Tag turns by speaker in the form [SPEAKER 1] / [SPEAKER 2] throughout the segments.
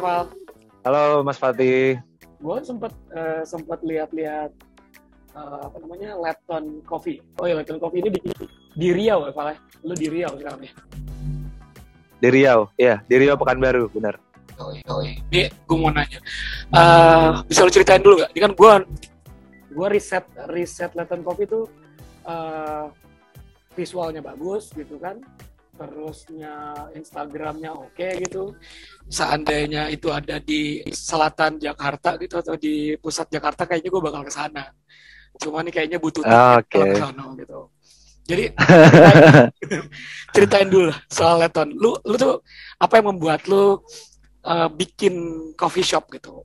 [SPEAKER 1] Halo Mas Fatih.
[SPEAKER 2] Gue sempat uh, sempat lihat-lihat uh, apa namanya Lepton Coffee. Oh iya Lepton Coffee ini di, di Riau ya Val ya? Lu di Riau sekarang ya?
[SPEAKER 1] Di Riau, iya di Riau Pekanbaru, benar.
[SPEAKER 2] Oh iya, oh iya. Ini gue mau nanya, uh, bisa lu ceritain dulu gak? Ini kan gue gue riset riset Lepton Coffee itu uh, visualnya bagus gitu kan terusnya Instagramnya oke okay, gitu. Seandainya itu ada di selatan Jakarta gitu atau di pusat Jakarta kayaknya gue bakal ke sana. Cuma nih kayaknya butuh
[SPEAKER 1] oh, okay.
[SPEAKER 2] ke sana gitu. Jadi ceritain dulu soal Leton. Lu lu tuh apa yang membuat lu uh, bikin coffee shop gitu?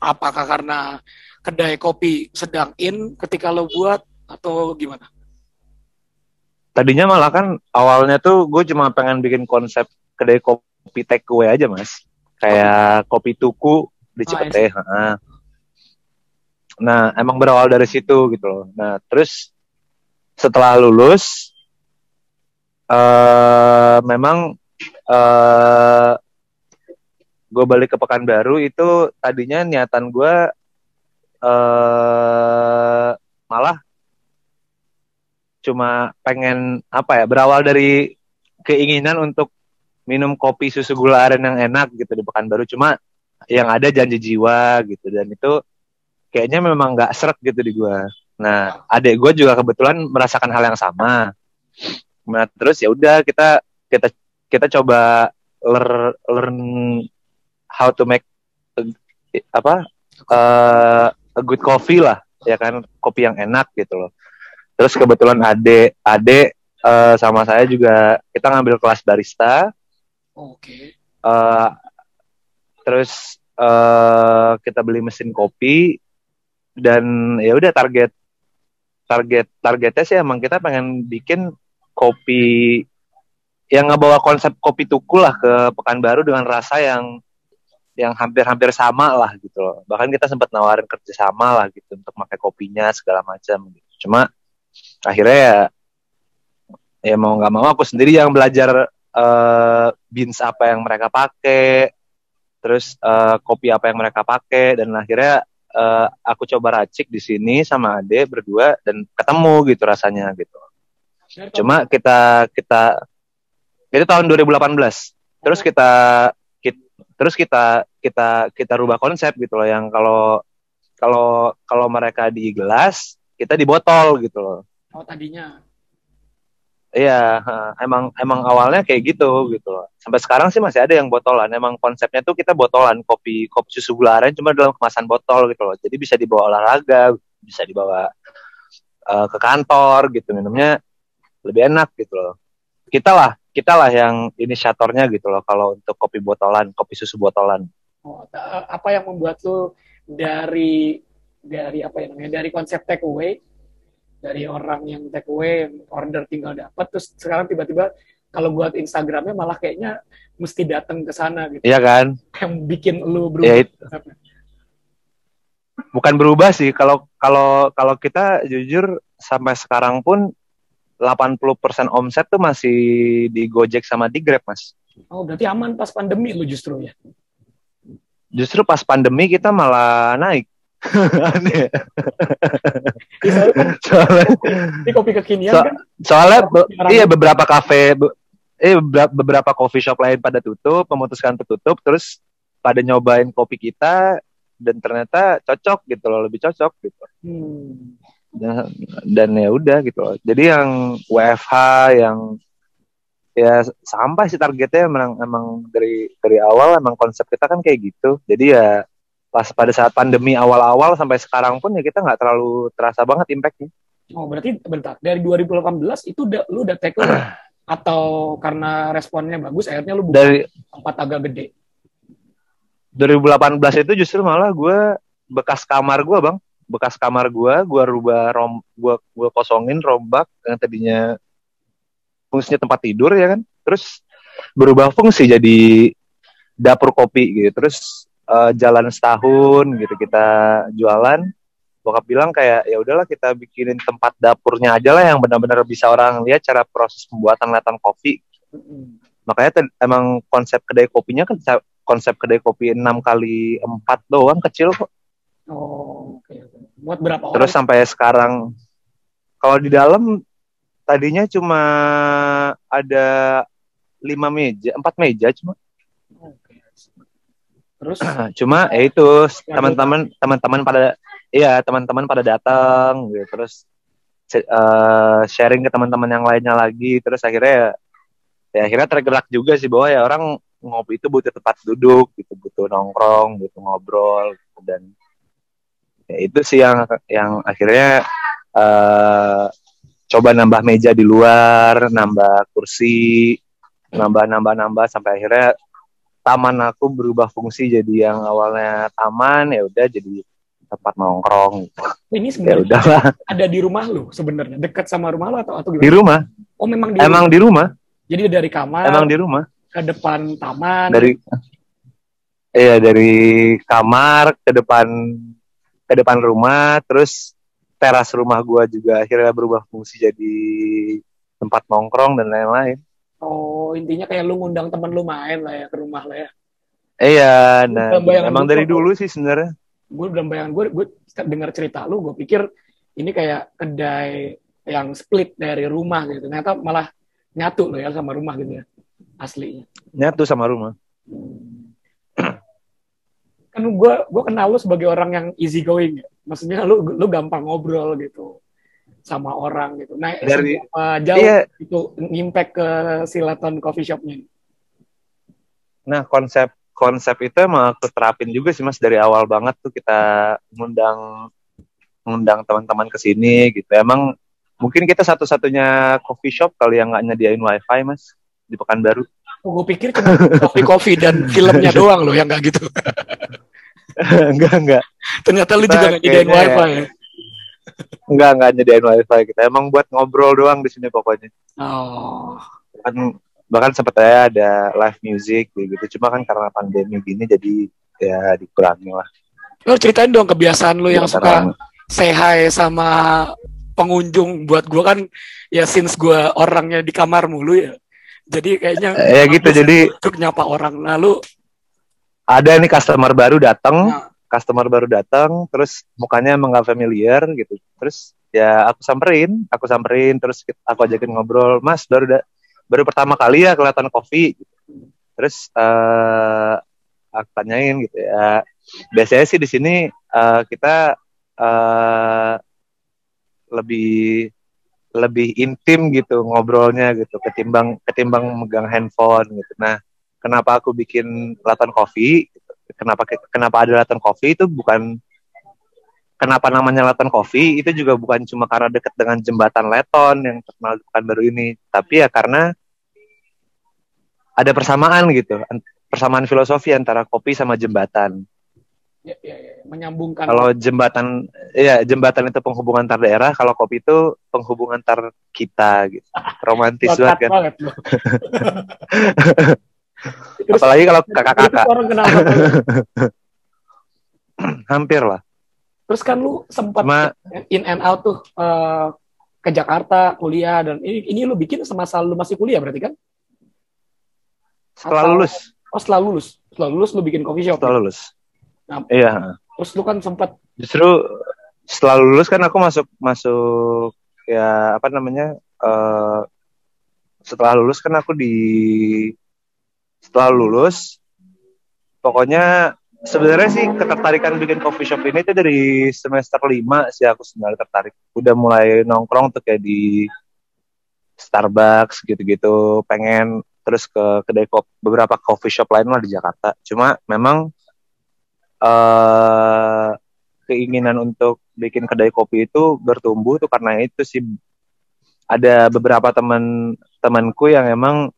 [SPEAKER 2] Apakah karena kedai kopi sedang in ketika lo buat atau gimana
[SPEAKER 1] tadinya malah kan awalnya tuh gue cuma pengen bikin konsep kedai kopi take away aja mas. Kayak oh. kopi tuku di Cipete oh, nah emang berawal dari situ gitu loh. Nah terus setelah lulus uh, memang uh, gue balik ke Pekanbaru itu tadinya niatan gue uh, malah cuma pengen apa ya berawal dari keinginan untuk minum kopi susu gula aren yang enak gitu di Pekanbaru cuma yang ada janji jiwa gitu dan itu kayaknya memang nggak seret gitu di gua. Nah, adik gue juga kebetulan merasakan hal yang sama. Nah, terus ya udah kita kita kita coba learn learn how to make a, apa uh, a good coffee lah, ya kan, kopi yang enak gitu loh terus kebetulan ade ade uh, sama saya juga kita ngambil kelas barista
[SPEAKER 2] oke okay.
[SPEAKER 1] uh, terus uh, kita beli mesin kopi dan ya udah target target targetnya sih emang kita pengen bikin kopi yang ngebawa konsep kopi tuku lah ke Pekanbaru dengan rasa yang yang hampir-hampir sama lah gitu loh. Bahkan kita sempat nawarin kerja sama lah gitu untuk pakai kopinya segala macam gitu. Cuma akhirnya ya ya mau nggak mau aku sendiri yang belajar uh, beans apa yang mereka pakai terus uh, kopi apa yang mereka pakai dan akhirnya uh, aku coba racik di sini sama Ade berdua dan ketemu gitu rasanya gitu. Cuma kita kita itu tahun 2018 terus kita, kita terus kita kita kita rubah konsep gitu loh yang kalau kalau kalau mereka di gelas kita di botol gitu loh
[SPEAKER 2] Oh tadinya.
[SPEAKER 1] Iya, emang emang awalnya kayak gitu gitu. Sampai sekarang sih masih ada yang botolan. Emang konsepnya tuh kita botolan kopi kopi susu gula aren cuma dalam kemasan botol gitu loh. Jadi bisa dibawa olahraga, bisa dibawa uh, ke kantor gitu minumnya lebih enak gitu loh. Kita lah, kita lah yang inisiatornya gitu loh kalau untuk kopi botolan, kopi susu botolan.
[SPEAKER 2] Oh, apa yang membuat lu dari dari apa ya namanya dari konsep take away dari orang yang take away order tinggal dapat terus sekarang tiba-tiba kalau buat Instagramnya malah kayaknya mesti datang ke sana gitu.
[SPEAKER 1] Iya kan?
[SPEAKER 2] Yang bikin lu berubah. Ya, itu.
[SPEAKER 1] Bukan berubah sih kalau kalau kalau kita jujur sampai sekarang pun 80% omset tuh masih di Gojek sama di Grab, Mas.
[SPEAKER 2] Oh, berarti aman pas pandemi lu justru ya?
[SPEAKER 1] Justru pas pandemi kita malah naik. Aneh.
[SPEAKER 2] soalnya, ini kopi kekinian so, kan?
[SPEAKER 1] Soalnya be, iya beberapa kafe be, eh beberapa coffee shop lain pada tutup, memutuskan tutup terus pada nyobain kopi kita dan ternyata cocok gitu loh, lebih cocok gitu. Hmm. Dan, dan ya udah gitu loh. Jadi yang WFH yang ya sampai sih targetnya emang emang dari dari awal emang konsep kita kan kayak gitu. Jadi ya pas pada saat pandemi awal-awal sampai sekarang pun ya kita nggak terlalu terasa banget impactnya.
[SPEAKER 2] Oh berarti bentar. Dari 2018 itu udah lu udah take atau karena responnya bagus akhirnya lu buka dari tempat agak gede.
[SPEAKER 1] 2018 itu justru malah gue bekas kamar gue bang, bekas kamar gue, gue rubah rom, gue gue kosongin rombak yang tadinya fungsinya tempat tidur ya kan, terus berubah fungsi jadi dapur kopi gitu, terus uh, jalan setahun gitu kita jualan bokap bilang kayak ya udahlah kita bikinin tempat dapurnya aja lah yang benar-benar bisa orang lihat cara proses pembuatan latan kopi makanya emang konsep kedai kopinya kan konsep kedai kopi enam kali empat doang kecil kok.
[SPEAKER 2] Oh, oke. Buat berapa orang?
[SPEAKER 1] Terus sampai sekarang kalau di dalam tadinya cuma ada lima meja, empat meja cuma.
[SPEAKER 2] Terus
[SPEAKER 1] Cuma ya itu teman-teman teman-teman pada iya teman-teman pada datang gitu. Terus eh, sharing ke teman-teman yang lainnya lagi. Terus akhirnya ya, ya akhirnya tergerak juga sih bahwa ya orang ngopi itu butuh tempat duduk gitu, butuh nongkrong, butuh ngobrol gitu. dan ya itu sih yang yang akhirnya eh coba nambah meja di luar, nambah kursi, nambah nambah nambah sampai akhirnya taman aku berubah fungsi jadi yang awalnya taman ya udah jadi tempat nongkrong gitu.
[SPEAKER 2] ini
[SPEAKER 1] ya
[SPEAKER 2] sebenarnya
[SPEAKER 1] udahlah
[SPEAKER 2] ada di rumah lu sebenarnya dekat sama rumah lu atau atau
[SPEAKER 1] di
[SPEAKER 2] gimana?
[SPEAKER 1] rumah
[SPEAKER 2] Oh memang di
[SPEAKER 1] emang
[SPEAKER 2] rumah.
[SPEAKER 1] di rumah
[SPEAKER 2] Jadi dari kamar
[SPEAKER 1] emang di rumah
[SPEAKER 2] ke depan taman.
[SPEAKER 1] dari iya dari kamar ke depan ke depan rumah terus teras rumah gua juga akhirnya berubah fungsi jadi tempat nongkrong dan lain-lain
[SPEAKER 2] Oh intinya kayak lu ngundang temen lu main lah ya ke rumah lah ya.
[SPEAKER 1] iya nah emang dari
[SPEAKER 2] kok-
[SPEAKER 1] dulu sih sebenarnya
[SPEAKER 2] Gue dalam bayangan gue, gue dengar cerita lu, gue pikir ini kayak kedai yang split dari rumah gitu. Ternyata malah nyatu loh ya sama rumah gitu ya aslinya.
[SPEAKER 1] nyatu sama rumah
[SPEAKER 2] Kan gue gue kenal lu sebagai orang yang easy going ya. Maksudnya lu lu gampang ngobrol gitu sama orang gitu. Nah,
[SPEAKER 1] Dari-
[SPEAKER 2] jauh
[SPEAKER 1] iya
[SPEAKER 2] itu impact ke Silaton Coffee Shop-nya?
[SPEAKER 1] Nah konsep konsep itu emang aku terapin juga sih mas dari awal banget tuh kita ngundang ngundang teman-teman ke sini gitu. Emang mungkin kita satu-satunya coffee shop kali yang nggak nyediain wifi mas di Pekanbaru.
[SPEAKER 2] Oh, gue pikir cuma kopi-kopi dan filmnya doang loh yang nggak gitu.
[SPEAKER 1] enggak enggak
[SPEAKER 2] Ternyata lu juga nggak nyediain wifi ya.
[SPEAKER 1] Enggak enggak nyediain wifi kita. Emang buat ngobrol doang di sini pokoknya.
[SPEAKER 2] Oh,
[SPEAKER 1] Kan bahkan sempat ada live music gitu. Cuma kan karena pandemi gini jadi ya dikurangi lah.
[SPEAKER 2] lu ceritain dong kebiasaan lu yang suka say hi sama pengunjung. Buat gua kan ya since gua orangnya di kamar mulu ya. Jadi kayaknya
[SPEAKER 1] ya gitu jadi
[SPEAKER 2] untuk nyapa orang. Nah, lu
[SPEAKER 1] ada nih customer baru datang
[SPEAKER 2] Nah.
[SPEAKER 1] Customer baru datang terus mukanya emang gak familiar gitu. Terus ya aku samperin aku samperin terus aku ajakin ngobrol mas baru da- baru pertama kali ya kelihatan kopi. Gitu. terus eh aku tanyain gitu ya biasanya sih di sini eh, kita eh lebih lebih intim gitu ngobrolnya gitu ketimbang ketimbang megang handphone gitu. Nah kenapa aku bikin Laton Coffee kenapa kenapa ada Laton Coffee itu bukan kenapa namanya Laton Coffee itu juga bukan cuma karena dekat dengan jembatan Leton yang terkenal di baru ini tapi ya karena ada persamaan gitu an- persamaan filosofi antara kopi sama jembatan.
[SPEAKER 2] Ya, ya, ya, menyambungkan
[SPEAKER 1] kalau jembatan ya jembatan itu penghubungan antar daerah kalau kopi itu penghubungan antar kita gitu. Romantis banget kan?
[SPEAKER 2] banget. Terus-
[SPEAKER 1] apalagi kalau kakak-kakak
[SPEAKER 2] orang kenal
[SPEAKER 1] hampir lah
[SPEAKER 2] Terus kan lu sempat
[SPEAKER 1] cuma
[SPEAKER 2] in and out tuh eh, ke Jakarta kuliah dan ini ini lu bikin semasa lu masih kuliah berarti kan?
[SPEAKER 1] setelah
[SPEAKER 2] Atau-
[SPEAKER 1] lulus
[SPEAKER 2] Oh setelah lulus, setelah lulus lu bikin coffee shop.
[SPEAKER 1] setelah lulus
[SPEAKER 2] Nah.
[SPEAKER 1] iya
[SPEAKER 2] Terus lu kan sempat
[SPEAKER 1] justru setelah lulus kan aku masuk masuk ya apa namanya eh setelah lulus kan aku di setelah lulus pokoknya sebenarnya sih ketertarikan bikin coffee shop ini tuh dari semester 5 sih aku sebenarnya tertarik. Udah mulai nongkrong tuh kayak di Starbucks gitu-gitu pengen terus ke kedai kopi beberapa coffee shop lain lah di Jakarta. Cuma memang eh keinginan untuk bikin kedai kopi itu bertumbuh tuh karena itu sih. Ada beberapa teman temanku yang emang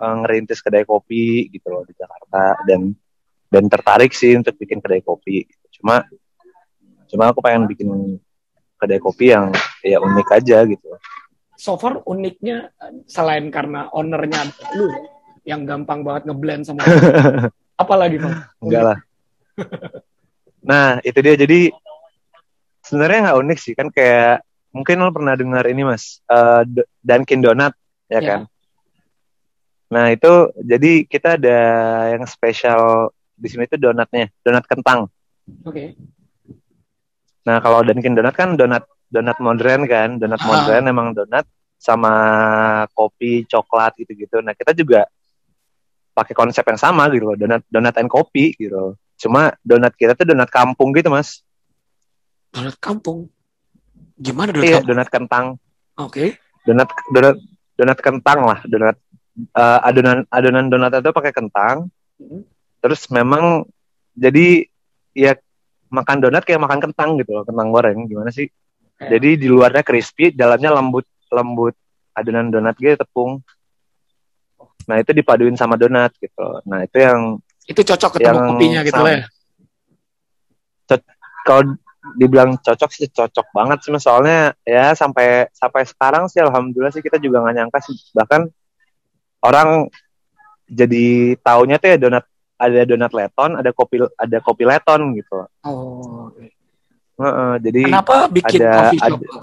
[SPEAKER 1] eh, ngerintis kedai kopi gitu loh di Jakarta. Dan dan tertarik sih untuk bikin kedai kopi. Cuma cuma aku pengen bikin kedai kopi yang ya unik aja gitu.
[SPEAKER 2] So far uniknya selain karena ownernya lu ya, yang gampang banget ngeblend sama apalagi bang?
[SPEAKER 1] Enggak lah. Nah itu dia. Jadi sebenarnya nggak unik sih. Kan kayak mungkin lo pernah dengar ini mas. D- Dunkin Donut ya
[SPEAKER 2] Ya.
[SPEAKER 1] kan Nah itu jadi kita ada yang spesial di sini itu donatnya, donat kentang.
[SPEAKER 2] Oke. Okay.
[SPEAKER 1] Nah kalau Dunkin Donat kan donat donat modern kan, donat ah. modern emang donat sama kopi, coklat gitu-gitu. Nah kita juga pakai konsep yang sama gitu loh, donat donat and kopi gitu. Cuma donat kita tuh donat kampung gitu mas.
[SPEAKER 2] Donat kampung? Gimana donat
[SPEAKER 1] iya,
[SPEAKER 2] kampung?
[SPEAKER 1] donat kentang.
[SPEAKER 2] Oke. Okay.
[SPEAKER 1] Donat donat donat kentang lah, donat uh, adonan adonan donat itu pakai kentang. Hmm. Terus memang jadi ya makan donat kayak makan kentang gitu loh, kentang goreng gimana sih? Okay. Jadi di luarnya crispy, dalamnya lembut lembut adonan donat gitu tepung. Nah itu dipaduin sama donat gitu. Nah itu yang
[SPEAKER 2] itu cocok ketemu yang kopinya gitu lah ya.
[SPEAKER 1] Kalau dibilang cocok sih cocok banget sih soalnya ya sampai sampai sekarang sih alhamdulillah sih kita juga nggak nyangka sih bahkan orang jadi taunya tuh ya donat ada donat leton, ada kopi ada kopi leton gitu.
[SPEAKER 2] Oh.
[SPEAKER 1] Uh, uh, jadi
[SPEAKER 2] kenapa bikin ada, coffee shop? Ada,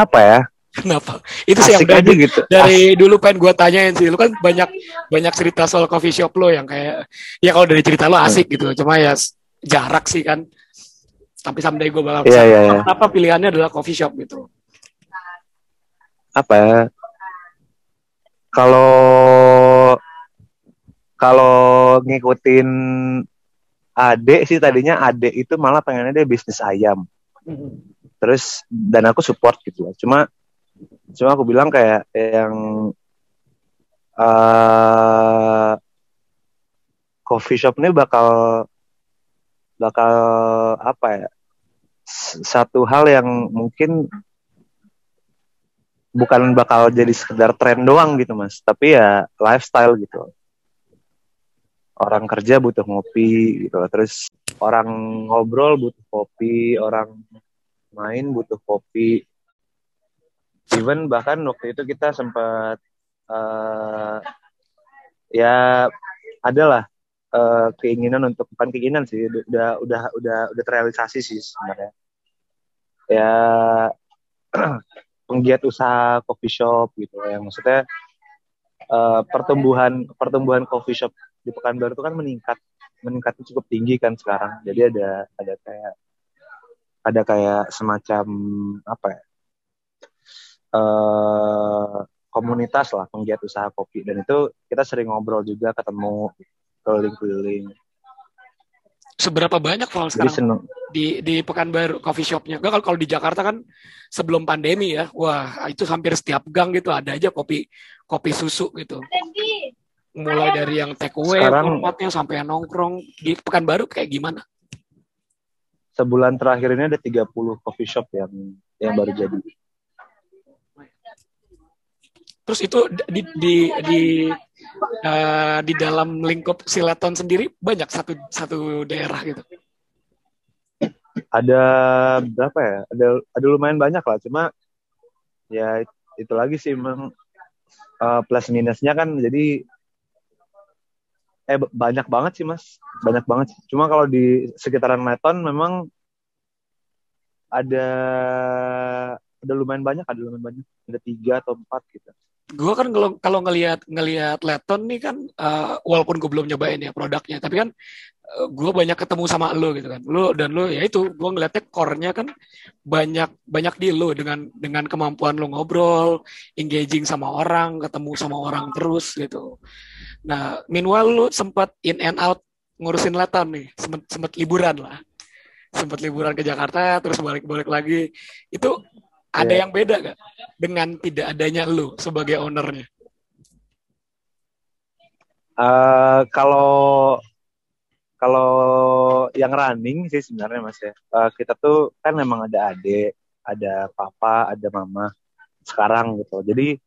[SPEAKER 1] apa ya?
[SPEAKER 2] Kenapa? Itu sih yang dari, gitu. dari dulu pengen gue tanyain sih. Lu kan banyak banyak cerita soal coffee shop lo yang kayak ya kalau dari cerita lo asik hmm. gitu. Cuma ya jarak sih kan. Tapi someday gue bakal
[SPEAKER 1] yeah, yeah, yeah.
[SPEAKER 2] kenapa pilihannya adalah coffee shop gitu.
[SPEAKER 1] Apa ya? Kalau kalau ngikutin Ade sih tadinya Ade itu malah pengennya dia bisnis ayam. Terus dan aku support gitu loh. Cuma cuma aku bilang kayak yang uh, coffee shop ini bakal bakal apa ya? Satu hal yang mungkin bukan bakal jadi sekedar tren doang gitu mas. Tapi ya lifestyle gitu. Orang kerja butuh ngopi gitu. Terus orang ngobrol butuh kopi orang main butuh kopi. Even bahkan waktu itu kita sempat uh, ya adalah uh, keinginan untuk bukan keinginan sih udah udah udah udah terrealisasi sih sebenarnya. Ya penggiat usaha coffee shop gitu yang maksudnya uh, pertumbuhan pertumbuhan coffee shop di Pekanbaru itu kan meningkat meningkatnya cukup tinggi kan sekarang. Jadi ada ada kayak ada kayak semacam apa ya? Uh, komunitas lah penggiat usaha kopi. Dan itu kita sering ngobrol juga ketemu keliling-keliling
[SPEAKER 2] seberapa banyak Val sekarang di di Pekanbaru coffee shopnya? Gak kalau kalau di Jakarta kan sebelum pandemi ya, wah itu hampir setiap gang gitu ada aja kopi kopi susu gitu mulai dari yang take away Sekarang, tempatnya sampai yang nongkrong di Pekanbaru kayak gimana?
[SPEAKER 1] Sebulan terakhir ini ada 30 coffee shop yang yang baru jadi.
[SPEAKER 2] Terus itu di di di uh, di dalam lingkup Silaton sendiri banyak satu satu daerah gitu.
[SPEAKER 1] Ada berapa ya? Ada ada lumayan banyak lah, cuma ya itu lagi sih memang uh, plus minusnya kan. Jadi eh banyak banget sih mas. Banyak banget cuma kalau di sekitaran Leton memang ada ada lumayan banyak ada lumayan banyak. Ada tiga atau empat gitu
[SPEAKER 2] gue kan kalau kalau ngelihat ngelihat Leton nih kan uh, walaupun gue belum nyobain ya produknya tapi kan uh, eh, gue banyak ketemu sama lo gitu kan lo dan lo ya itu gue ngeliatnya core-nya kan banyak banyak di lo dengan dengan kemampuan lo ngobrol engaging sama orang ketemu sama orang terus gitu Nah, meanwhile lu sempat in and out ngurusin Leton nih, sempat sempat liburan lah. Sempat liburan ke Jakarta, terus balik-balik lagi. Itu ada yeah. yang beda gak dengan tidak adanya lu sebagai ownernya?
[SPEAKER 1] Uh, kalau kalau yang running sih sebenarnya mas ya uh, kita tuh kan memang ada adik, ada papa, ada mama sekarang gitu. Jadi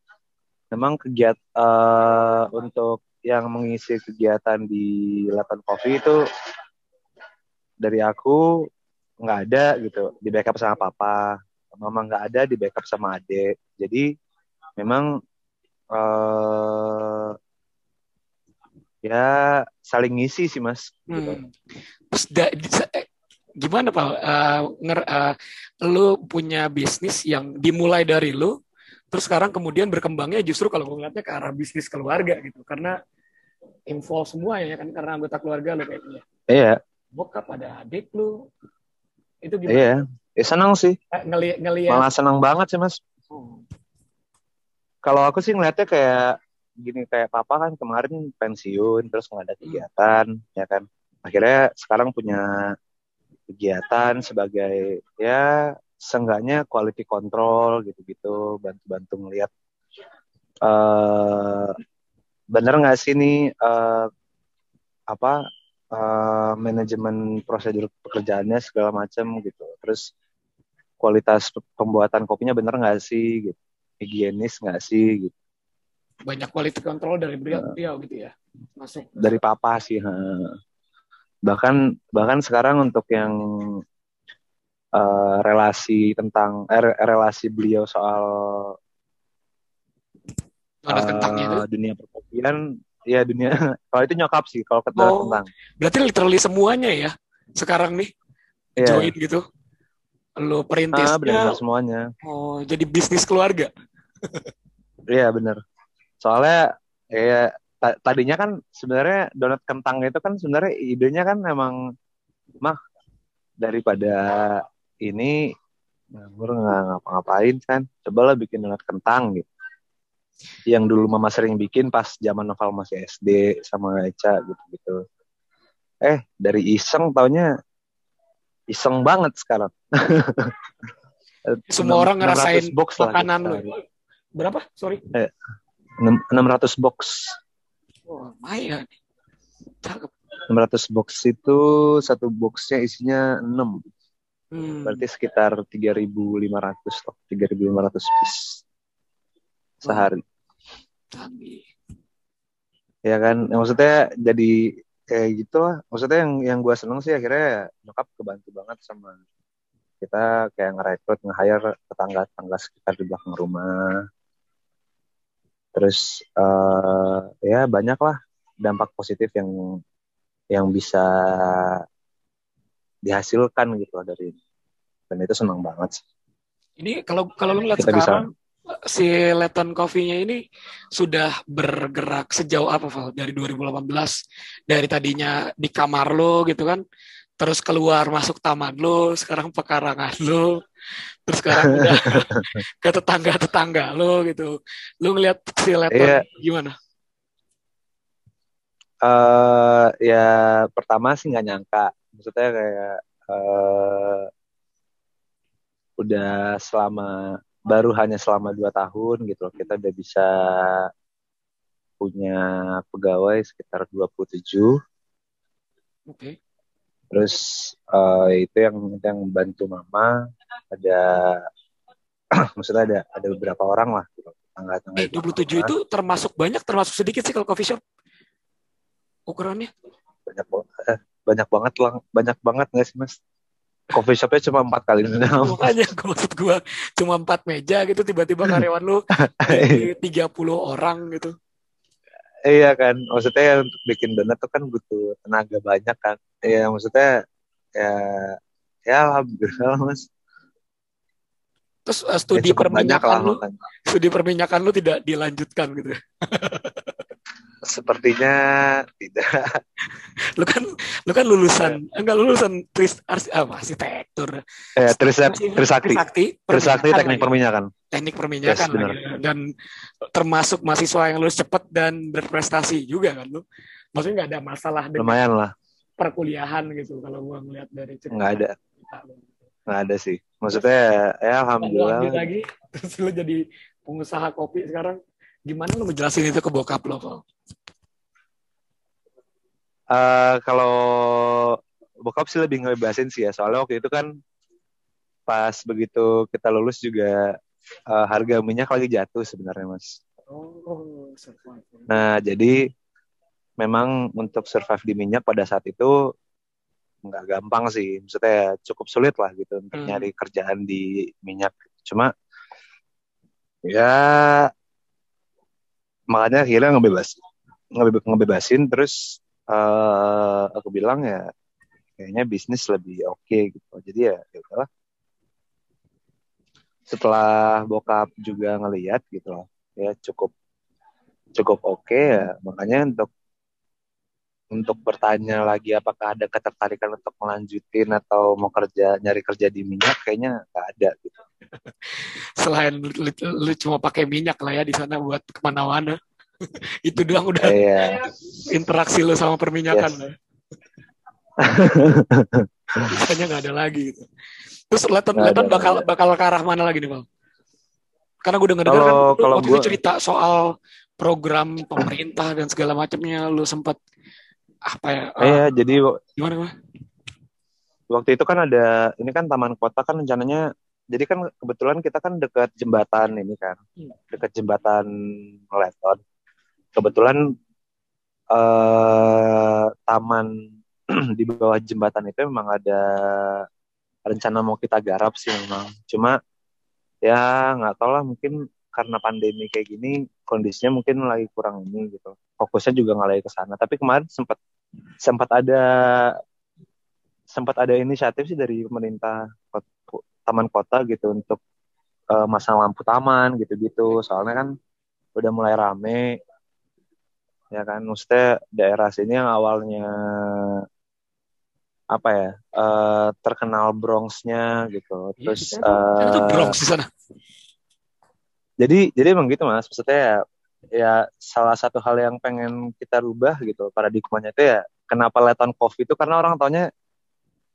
[SPEAKER 1] memang kegiatan uh, untuk yang mengisi kegiatan di Lapan Coffee itu dari aku nggak ada gitu di backup sama papa mama nggak ada di backup sama adik jadi memang uh, ya saling ngisi sih mas. Gitu. hmm.
[SPEAKER 2] terus da, eh, gimana pak? Uh, nger, uh, lu punya bisnis yang dimulai dari lu terus sekarang kemudian berkembangnya justru kalau gue ngeliatnya ke arah bisnis keluarga gitu. Karena involve semua ya kan? Karena anggota keluarga lo kayaknya.
[SPEAKER 1] Iya.
[SPEAKER 2] Bokap ada adik lu. Itu gimana?
[SPEAKER 1] Iya ya, senang sih.
[SPEAKER 2] Eh, ngeli ngeliat.
[SPEAKER 1] Malah senang banget sih mas. Kalau aku sih ngeliatnya kayak gini kayak papa kan kemarin pensiun terus nggak ada kegiatan ya kan? Akhirnya sekarang punya kegiatan sebagai ya seenggaknya quality control gitu-gitu bantu-bantu ngeliat eh bener nggak sih nih eh, apa eh, manajemen prosedur pekerjaannya segala macam gitu. Terus kualitas pembuatan kopinya bener nggak sih gitu higienis nggak sih gitu
[SPEAKER 2] banyak quality control dari beliau, beliau gitu ya masuk
[SPEAKER 1] dari papa sih ha. bahkan bahkan sekarang untuk yang eh, relasi tentang eh, re- relasi beliau soal
[SPEAKER 2] donat kentangnya itu
[SPEAKER 1] eh, dunia perkopian ya dunia kalau itu nyokap sih kalau kata
[SPEAKER 2] Oh.
[SPEAKER 1] tentang
[SPEAKER 2] berarti literally semuanya ya sekarang nih
[SPEAKER 1] Iya.
[SPEAKER 2] join gitu lo
[SPEAKER 1] ah,
[SPEAKER 2] perintisnya
[SPEAKER 1] benar semuanya.
[SPEAKER 2] Oh jadi bisnis keluarga.
[SPEAKER 1] Iya benar soalnya ya ta- tadinya kan sebenarnya donat kentang itu kan sebenarnya idenya kan emang mah daripada ini nganggur nggak ngapa-ngapain kan cobalah bikin donat kentang gitu. Yang dulu mama sering bikin pas zaman novel masih SD sama Eca gitu-gitu. Eh dari iseng taunya iseng banget sekarang.
[SPEAKER 2] Semua orang
[SPEAKER 1] 600
[SPEAKER 2] ngerasain
[SPEAKER 1] box
[SPEAKER 2] makanan lo berapa? Sorry.
[SPEAKER 1] Enam- 600 box.
[SPEAKER 2] Oh, lumayan. Cakep.
[SPEAKER 1] 600 box itu satu boxnya isinya 6
[SPEAKER 2] hmm.
[SPEAKER 1] berarti sekitar 3.500 stok 3.500 piece. Sehari.
[SPEAKER 2] Canggih.
[SPEAKER 1] ya kan? Ya, maksudnya jadi kayak gitu lah maksudnya yang yang gue seneng sih akhirnya nyokap kebantu banget sama kita kayak ngerekrut nge-hire tetangga-tetangga sekitar di belakang rumah terus eh ya banyak lah dampak positif yang yang bisa dihasilkan gitu loh dari ini. dan itu senang banget sih.
[SPEAKER 2] Ini kalau kalau lu ngeliat
[SPEAKER 1] Kita bisa-
[SPEAKER 2] sekarang si Leton Coffee-nya ini sudah bergerak sejauh apa Val? Dari 2018 dari tadinya di kamar lo gitu kan, terus keluar masuk taman lo, sekarang pekarangan lo, terus sekarang udah ke tetangga-tetangga lo gitu. Lu ngeliat si Leton
[SPEAKER 1] Iya.
[SPEAKER 2] gimana?
[SPEAKER 1] eh ya pertama sih nggak nyangka maksudnya kayak eh udah selama baru hanya selama dua tahun gitu loh. Kita udah bisa punya pegawai sekitar 27
[SPEAKER 2] Oke.
[SPEAKER 1] terus eh itu yang yang bantu mama. Ada maksudnya ada ada beberapa orang lah gitu tangga-tangga
[SPEAKER 2] Eh, 27 itu termasuk banyak, termasuk sedikit sih kalau coffee shop? Ukurannya.
[SPEAKER 1] banyak banget eh, banyak banget lah. Banyak banget nggak sih mas coffee shopnya cuma empat kali enam
[SPEAKER 2] Makanya maksud gue cuma empat meja gitu tiba-tiba karyawan lu jadi 30 orang gitu.
[SPEAKER 1] Iya kan, maksudnya untuk bikin donat tuh kan butuh tenaga banyak kan. Iya, maksudnya ya ya alhamdulillah mas.
[SPEAKER 2] Terus uh,
[SPEAKER 1] Ya,
[SPEAKER 2] studi
[SPEAKER 1] banyak
[SPEAKER 2] perminyakan lu,
[SPEAKER 1] makanya.
[SPEAKER 2] studi perminyakan lu tidak dilanjutkan gitu.
[SPEAKER 1] Sepertinya tidak.
[SPEAKER 2] Lu kan lu kan lulusan enggak lulusan tris arsi, apa arsitektur.
[SPEAKER 1] Eh,
[SPEAKER 2] Masih-
[SPEAKER 1] Trisakti,
[SPEAKER 2] Trisakti,
[SPEAKER 1] Trisakti teknik
[SPEAKER 2] lagi.
[SPEAKER 1] perminyakan.
[SPEAKER 2] teknik perminyakan
[SPEAKER 1] Yes,
[SPEAKER 2] lagi. dan termasuk mahasiswa yang lulus cepat dan berprestasi juga kan lu. Maksudnya nggak ada masalah dengan
[SPEAKER 1] Lumayan lah,
[SPEAKER 2] perkuliahan gitu kalau gua ngeliat dari cerita
[SPEAKER 1] nggak ada,
[SPEAKER 2] kita lu.
[SPEAKER 1] nggak ada sih. Maksudnya ya alhamdulillah.
[SPEAKER 2] ambil lagi terus lu jadi pengusaha kopi sekarang gimana lu ngejelasin itu ke bokap lo Val?
[SPEAKER 1] Eh, kalau bokap sih lebih ngebebasin sih ya, soalnya waktu itu kan pas begitu kita lulus juga eh, harga minyak lagi jatuh sebenarnya mas.
[SPEAKER 2] Oh, survive.
[SPEAKER 1] Nah, jadi memang untuk survive di minyak pada saat itu nggak gampang sih. Maksudnya cukup sulit lah gitu untuk
[SPEAKER 2] Hmm.
[SPEAKER 1] nyari kerjaan di minyak. Cuma ya makanya akhirnya ngebebas ngebe- ngebebasin terus eh aku bilang ya kayaknya bisnis lebih oke gitu. Jadi ya ya udahlah. setelah bokap juga ngeliat gitu loh ya cukup cukup oke okay, ya makanya untuk untuk bertanya lagi apakah ada ketertarikan untuk melanjutin atau mau kerja nyari kerja di minyak kayaknya nggak ada gitu.
[SPEAKER 2] Selain lu, lu, lu cuma pakai minyak lah ya di sana buat ke mana-mana. Itu doang udah
[SPEAKER 1] iya.
[SPEAKER 2] interaksi lu sama perminyakan yes. lah. Biasanya nggak ada lagi gitu. Terus Leton, Leton bakal bakal ke arah mana lagi nih bang? Karena gue denger dengar kan kalau waktu gua... itu cerita soal program pemerintah dan segala macamnya lu sempat apa ya?
[SPEAKER 1] Iya, uh, jadi
[SPEAKER 2] gimana gimana?
[SPEAKER 1] Waktu itu kan ada ini kan taman kota kan rencananya jadi kan kebetulan kita kan dekat jembatan ini kan. Hmm. Dekat jembatan Leton. Kebetulan uh, taman di bawah jembatan itu memang ada rencana mau kita garap sih memang. Cuma ya nggak tahu lah mungkin karena pandemi kayak gini kondisinya mungkin lagi kurang ini gitu. Fokusnya juga nggak lagi ke sana. Tapi kemarin sempat sempat ada sempat ada inisiatif sih dari pemerintah taman kota gitu untuk uh, masang lampu taman gitu-gitu. Soalnya kan udah mulai rame ya kan maksudnya daerah sini yang awalnya apa ya uh, terkenal Bronxnya gitu. Iya, terus uh, itu
[SPEAKER 2] Bronx di sana.
[SPEAKER 1] Jadi jadi emang gitu mas. Maksudnya ya, ya salah satu hal yang pengen kita rubah gitu paradigmanya itu ya kenapa Leton Coffee itu karena orang taunya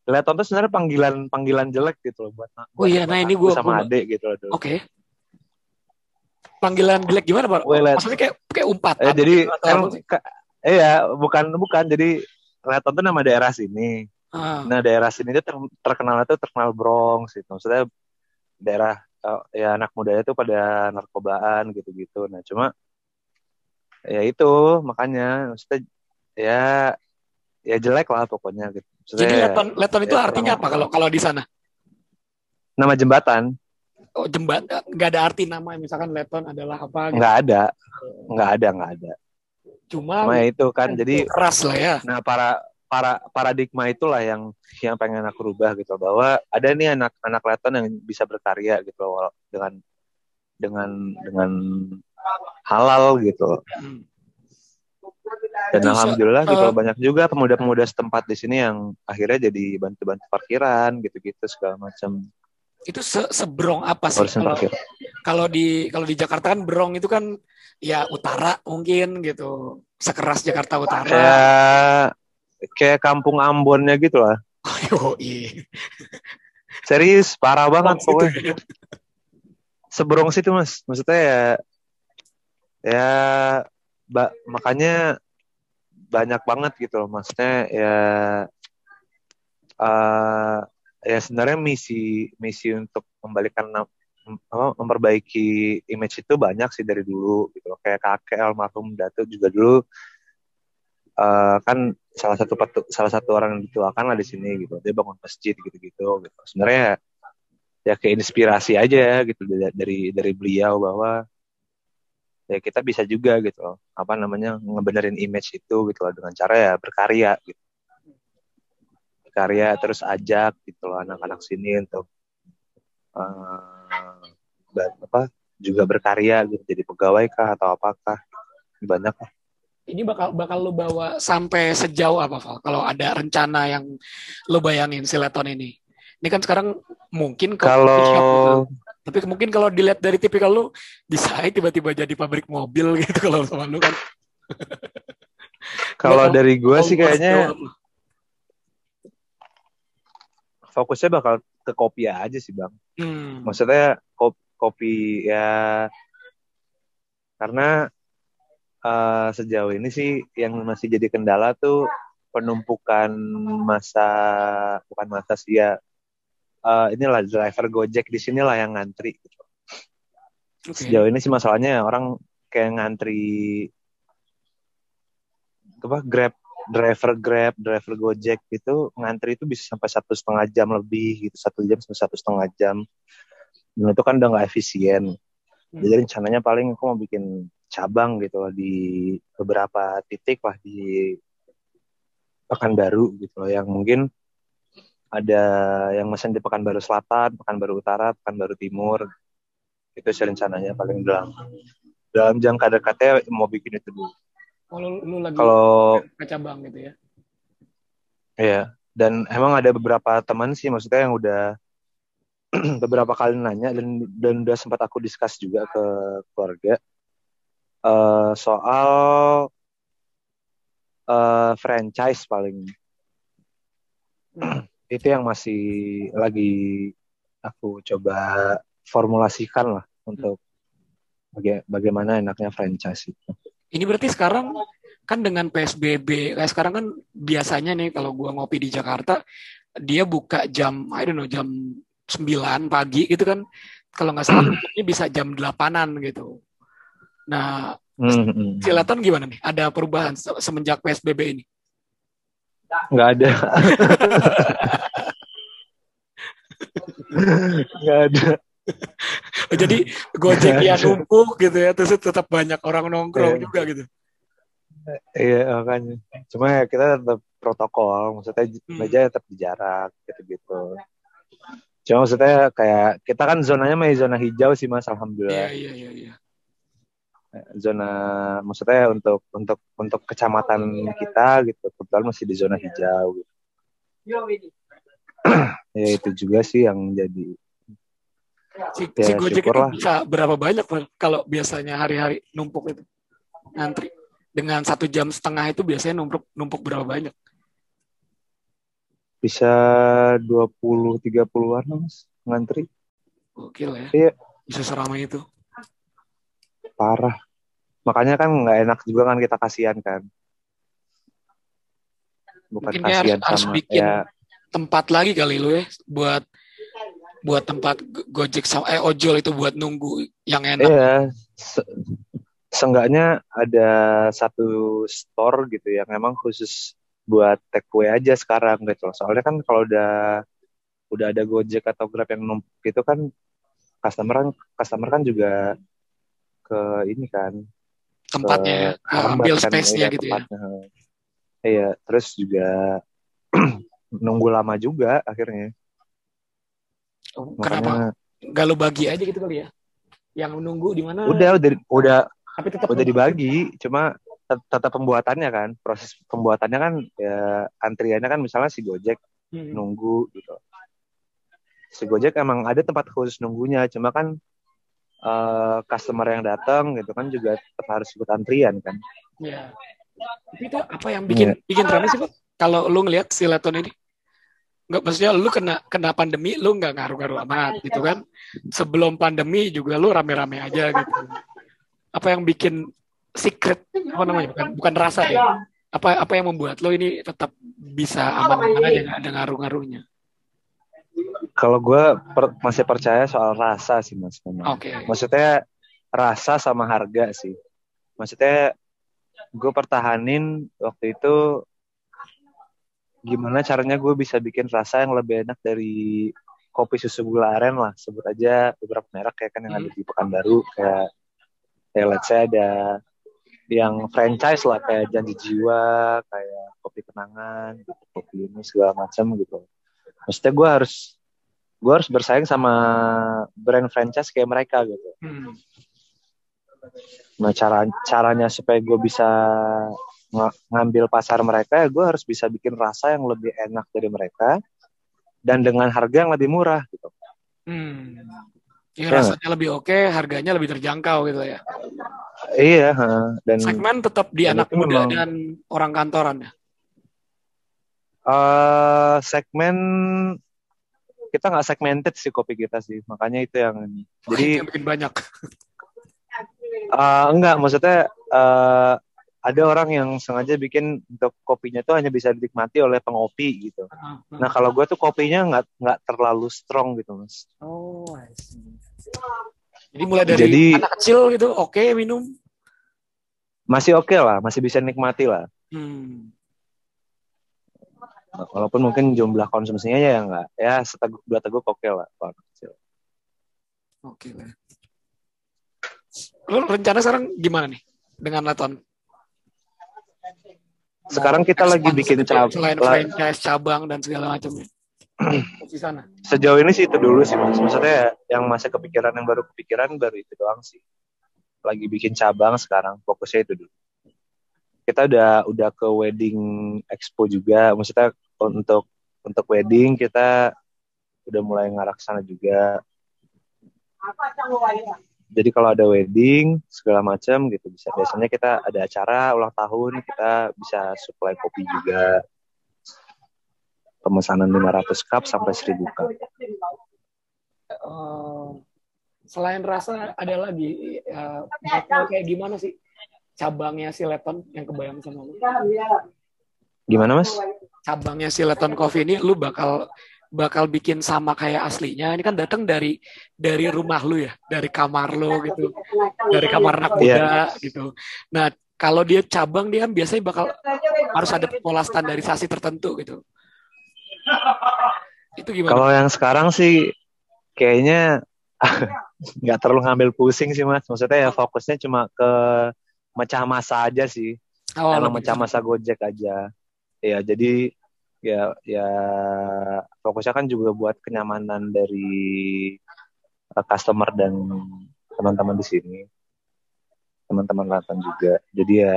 [SPEAKER 1] Leton itu sebenarnya panggilan panggilan jelek gitu loh buat
[SPEAKER 2] oh iya nah ini gue
[SPEAKER 1] sama gua... adek gitu loh
[SPEAKER 2] oke. okay. Panggilan jelek gimana pak maksudnya kayak kayak umpat
[SPEAKER 1] eh, jadi kan iya bukan bukan jadi Leton itu nama daerah sini ah. nah daerah sini itu ter, terkenal itu terkenal Bronx gitu maksudnya daerah ya anak muda itu pada narkobaan gitu-gitu. Nah cuma ya itu makanya maksudnya ya ya jelek lah pokoknya gitu.
[SPEAKER 2] Maksudnya, Jadi leton leton itu ya, artinya apa kalau kalau di sana?
[SPEAKER 1] Nama jembatan.
[SPEAKER 2] Oh jembatan nggak ada arti nama misalkan leton adalah apa?
[SPEAKER 1] Gitu. Nggak ada, nggak ada nggak ada.
[SPEAKER 2] Cuma,
[SPEAKER 1] Cuma itu kan jadi
[SPEAKER 2] keras lah ya.
[SPEAKER 1] Nah para para paradigma itulah yang yang pengen aku rubah gitu bahwa ada nih anak-anak Leton yang bisa berkarya gitu loh, dengan dengan dengan halal gitu. Dan Itu, alhamdulillah uh, gitu banyak juga pemuda-pemuda setempat di sini yang akhirnya jadi bantu-bantu parkiran gitu-gitu segala macam.
[SPEAKER 2] Itu se sebrong apa sih kalau, kalau di kalau di Jakarta kan brong itu kan ya utara mungkin gitu. Sekeras Jakarta Utara.
[SPEAKER 1] Ya, kayak kampung Ambonnya gitu lah.
[SPEAKER 2] Oh, iya.
[SPEAKER 1] Serius, parah banget pokoknya. Seberong situ mas, maksudnya ya, ya, ba, makanya banyak banget gitu loh, maksudnya ya, uh, ya sebenarnya misi misi untuk membalikan memperbaiki image itu banyak sih dari dulu gitu loh. Kayak kakek almarhum Dato juga dulu uh, kan salah satu patu, salah satu orang yang dituakan lah di sini gitu. Dia bangun masjid gitu-gitu gitu. Sebenarnya ya kayak inspirasi aja gitu dari dari beliau bahwa ya kita bisa juga gitu apa namanya ngebenerin image itu gitu loh. Dengan cara ya berkarya gitu berkarya terus ajak gitu loh anak-anak sini untuk uh, apa juga berkarya gitu jadi pegawai kah atau apakah banyak lah
[SPEAKER 2] ini bakal bakal lo bawa sampai sejauh apa Val? Kalau ada rencana yang lo bayangin si Leton ini. Ini kan sekarang mungkin
[SPEAKER 1] kalau gitu.
[SPEAKER 2] tapi mungkin kalau dilihat dari tipikal lo bisa tiba-tiba jadi pabrik mobil gitu kalau sama lo kan.
[SPEAKER 1] kalau dari gue sih kayaknya fokusnya bakal ke kopi aja sih bang. Hmm. Maksudnya kopi, kopi ya karena uh, sejauh ini sih yang masih jadi kendala tuh penumpukan masa bukan masa sih ya uh, inilah driver Gojek di sini lah yang ngantri gitu. Okay. Sejauh ini sih masalahnya orang kayak ngantri apa Grab driver Grab, driver Gojek itu ngantri itu bisa sampai satu setengah jam lebih gitu, satu jam sampai satu setengah jam. Dan itu kan udah nggak efisien. Hmm. Jadi rencananya paling aku mau bikin cabang gitu loh di beberapa titik lah di Pekanbaru gitu loh yang mungkin ada yang mesen di Pekanbaru Selatan, Pekanbaru Utara, Pekanbaru Timur. Itu sih rencananya paling dalam dalam jangka dekatnya mau bikin itu dulu.
[SPEAKER 2] Kalau lu lagi
[SPEAKER 1] Kalau
[SPEAKER 2] ke cabang gitu ya.
[SPEAKER 1] Iya, dan emang ada beberapa teman sih maksudnya yang udah beberapa kali nanya dan dan udah sempat aku discuss juga ke keluarga eh, soal eh, franchise paling itu yang masih lagi aku coba formulasikan lah untuk baga- bagaimana enaknya franchise itu.
[SPEAKER 2] Ini berarti sekarang kan dengan PSBB, kayak sekarang kan biasanya nih kalau gua ngopi di Jakarta, dia buka jam, I don't know, jam 9 pagi gitu kan. Kalau nggak salah tutupnya bisa jam 8-an gitu. Nah,
[SPEAKER 1] Hmm, hmm.
[SPEAKER 2] Silaton gimana nih? Ada perubahan se- semenjak PSBB ini?
[SPEAKER 1] nggak ada nggak ada
[SPEAKER 2] jadi Gojek ya numpuk gitu ya, terus tetap banyak orang nongkrong
[SPEAKER 1] Iya.
[SPEAKER 2] juga gitu.
[SPEAKER 1] iya makanya cuma ya kita tetap protokol maksudnya
[SPEAKER 2] Hmm.
[SPEAKER 1] meja tetap di jarak gitu gitu cuma maksudnya kayak kita kan zonanya masih zona hijau sih mas
[SPEAKER 2] Iya,
[SPEAKER 1] alhamdulillah
[SPEAKER 2] iya, iya, iya.
[SPEAKER 1] zona maksudnya untuk untuk untuk kecamatan kita gitu kebetulan masih di zona hijau gitu. ya itu juga sih yang jadi
[SPEAKER 2] Si,
[SPEAKER 1] Ya,
[SPEAKER 2] si Gojek itu
[SPEAKER 1] lah.
[SPEAKER 2] bisa berapa banyak Bang, kalau biasanya hari-hari numpuk itu ngantri dengan satu jam setengah itu biasanya numpuk numpuk berapa banyak?
[SPEAKER 1] bisa 20 30-an mas ngantri
[SPEAKER 2] Gokil ya.
[SPEAKER 1] Iya.
[SPEAKER 2] Bisa seramai itu.
[SPEAKER 1] parah makanya kan nggak enak juga kan kita kasihan kan bukan
[SPEAKER 2] Mungkin
[SPEAKER 1] kasihan
[SPEAKER 2] harus, harus
[SPEAKER 1] sama
[SPEAKER 2] bikin
[SPEAKER 1] ya
[SPEAKER 2] tempat lagi kali lu ya buat buat tempat Go- Gojek sama eh ojol itu buat nunggu yang enak.
[SPEAKER 1] iya se- seenggaknya ada satu store gitu yang emang khusus buat take away aja sekarang gitu soalnya kan kalau udah udah ada Gojek atau Grab yang numpuk gitu kan customer kan customer kan juga ke ini kan
[SPEAKER 2] Tempatnya
[SPEAKER 1] ke-
[SPEAKER 2] ya, ambil
[SPEAKER 1] kan,
[SPEAKER 2] space-nya
[SPEAKER 1] iya,
[SPEAKER 2] gitu ya.
[SPEAKER 1] tempatnya. Iya, terus juga nunggu lama juga akhirnya.
[SPEAKER 2] Oh, Kenapa
[SPEAKER 1] Makanya
[SPEAKER 2] nggak lu bagi aja gitu kali ya? Yang menunggu di mana?
[SPEAKER 1] udah udah udah
[SPEAKER 2] tapi tetap
[SPEAKER 1] udah dibagi, cuma tetap pembuatannya kan, proses pembuatannya kan ya antriannya kan misalnya si Gojek
[SPEAKER 2] Hmm.
[SPEAKER 1] nunggu gitu. Si Gojek emang ada tempat khusus nunggunya, cuma kan eh, customer yang datang gitu kan juga tetap harus ikut antrian kan.
[SPEAKER 2] Ya. Tapi itu apa yang bikin bikin rame sih, Pak? Kalau lu ngelihat si Leton ini? Nggak, maksudnya lu kena kena pandemi, lu nggak ngaruh-ngaruh amat gitu kan. Sebelum pandemi juga lu rame-rame aja gitu. Apa yang bikin secret apa namanya? Bukan bukan rasa deh. Apa apa yang membuat lo ini tetap bisa aman-aman aja nggak ada ngaruh-ngaruhnya?
[SPEAKER 1] Kalau gue masih percaya soal rasa sih mas. memang.
[SPEAKER 2] Oke.
[SPEAKER 1] Maksudnya rasa sama harga sih. Maksudnya gue pertahanin waktu itu gimana caranya gue bisa bikin rasa yang lebih enak dari kopi susu gula aren lah. Sebut aja beberapa merek kayak kan yang ada di Pekanbaru kayak kayak let's say ada yang franchise lah kayak janji jiwa kayak kopi kenangan gitu kopi ini segala macam gitu maksudnya gue harus gue harus bersaing sama brand franchise kayak mereka gitu
[SPEAKER 2] Hmm.
[SPEAKER 1] Nah cara caranya supaya gue bisa ng- ngambil pasar mereka ya gue harus bisa bikin rasa yang lebih enak dari mereka dan dengan harga yang lebih murah gitu.
[SPEAKER 2] Hmm. Ya,
[SPEAKER 1] Ya.
[SPEAKER 2] rasanya lebih oke, harganya lebih terjangkau gitu ya.
[SPEAKER 1] Iya, dan
[SPEAKER 2] Segmen tetap di anak muda
[SPEAKER 1] memang-
[SPEAKER 2] dan orang kantoran ya.
[SPEAKER 1] eh, segmen kita nggak segmented sih kopi kita sih, makanya itu yang ini. Jadi
[SPEAKER 2] itu yang bikin banyak.
[SPEAKER 1] eh, enggak maksudnya eh, ada orang yang sengaja bikin untuk kopinya tuh hanya bisa dinikmati oleh pengopi gitu. Nah kalau gue tuh kopinya nggak nggak terlalu strong gitu mas.
[SPEAKER 2] Oh, I see. Jadi mulai dari
[SPEAKER 1] Jadi-
[SPEAKER 2] anak kecil gitu, oke minum.
[SPEAKER 1] Masih oke lah, masih bisa nikmati lah.
[SPEAKER 2] Hmm.
[SPEAKER 1] Walaupun mungkin jumlah konsumsinya ya nggak, ya seteguk dua teguk oke lah. kalau anak kecil.
[SPEAKER 2] Oke lah. Lo rencana sekarang gimana nih dengan Laton?
[SPEAKER 1] Sekarang kita lagi bikin
[SPEAKER 2] cabang
[SPEAKER 1] cab-
[SPEAKER 2] selain
[SPEAKER 1] la-
[SPEAKER 2] franchise cabang dan segala macamnya. di sana?
[SPEAKER 1] Sejauh ini sih itu dulu sih mas. Maksudnya yang masih kepikiran yang baru kepikiran baru itu doang sih. Lagi bikin cabang sekarang fokusnya itu dulu. Kita udah udah ke wedding expo juga. Maksudnya untuk untuk wedding kita udah mulai ngarah sana juga. Jadi kalau ada wedding segala macam gitu bisa biasanya kita ada acara ulang tahun kita bisa supply kopi juga pemesanan 500 cup sampai 1000 cup.
[SPEAKER 2] Uh, selain rasa ada lagi uh, kayak gimana sih cabangnya si Leton yang kebayang sama lu?
[SPEAKER 1] Gimana mas?
[SPEAKER 2] Cabangnya si Leton Coffee ini lu bakal bakal bikin sama kayak aslinya. Ini kan datang dari dari rumah lu ya, dari kamar lu gitu, dari kamar anak muda yeah. gitu. Nah kalau dia cabang dia kan biasanya bakal harus ada pola standarisasi tertentu gitu.
[SPEAKER 1] Itu gimana? Kalau yang sekarang sih kayaknya nggak terlalu ngambil pusing sih mas. Maksudnya ya fokusnya cuma ke mecah masa aja sih. Oh, Emang mecah masa Gojek aja. Ya jadi ya ya fokusnya kan juga buat kenyamanan dari uh, customer dan teman-teman di sini teman-teman Latan juga jadi ya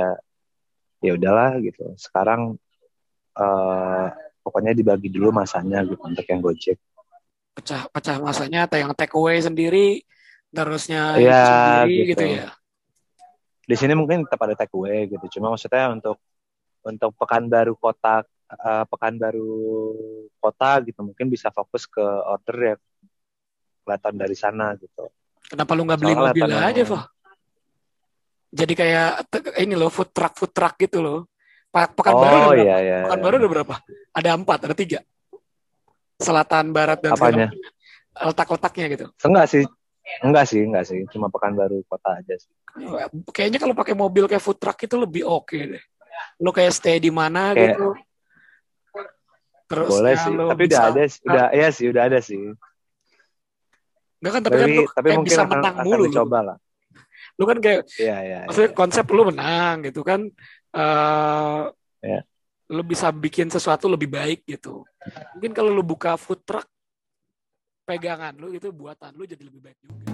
[SPEAKER 1] ya udahlah gitu sekarang uh, pokoknya dibagi dulu masanya gitu untuk yang Gojek.
[SPEAKER 2] Pecah pecah masanya atau yang take away sendiri terusnya
[SPEAKER 1] ya, sendiri gitu. gitu ya. Di sini mungkin tetap ada take away gitu. Cuma maksudnya untuk untuk Pekanbaru kota uh, Pekanbaru kota gitu mungkin bisa fokus ke order ya kelihatan dari sana gitu.
[SPEAKER 2] Kenapa lu nggak beli Soalnya mobil aja, Fah? Jadi kayak ini loh food truck food truck gitu loh. Pekan oh, berapa? Iya, iya. Pekan baru ada berapa? Ada empat, ada tiga. Selatan, barat, dan
[SPEAKER 1] Apanya?
[SPEAKER 2] letak-letaknya gitu.
[SPEAKER 1] Enggak sih, enggak sih, enggak sih. Cuma pekan baru kota aja sih.
[SPEAKER 2] Kayaknya kalau pakai mobil kayak food truck itu lebih oke okay deh. Lo kayak stay di mana kayak, gitu.
[SPEAKER 1] Terus boleh sih, tapi udah ada sih, udah ya sih, udah ada sih.
[SPEAKER 2] Enggak kan, tapi, tapi kan tapi mungkin bisa menang akan, mulu.
[SPEAKER 1] coba lah.
[SPEAKER 2] Lu kan kayak, ya, ya, maksudnya ya. konsep lu menang gitu kan uh, eh, yeah. lo bisa bikin sesuatu lebih baik gitu. Mungkin kalau lo buka food truck, pegangan lo gitu, buatan lo jadi lebih baik juga.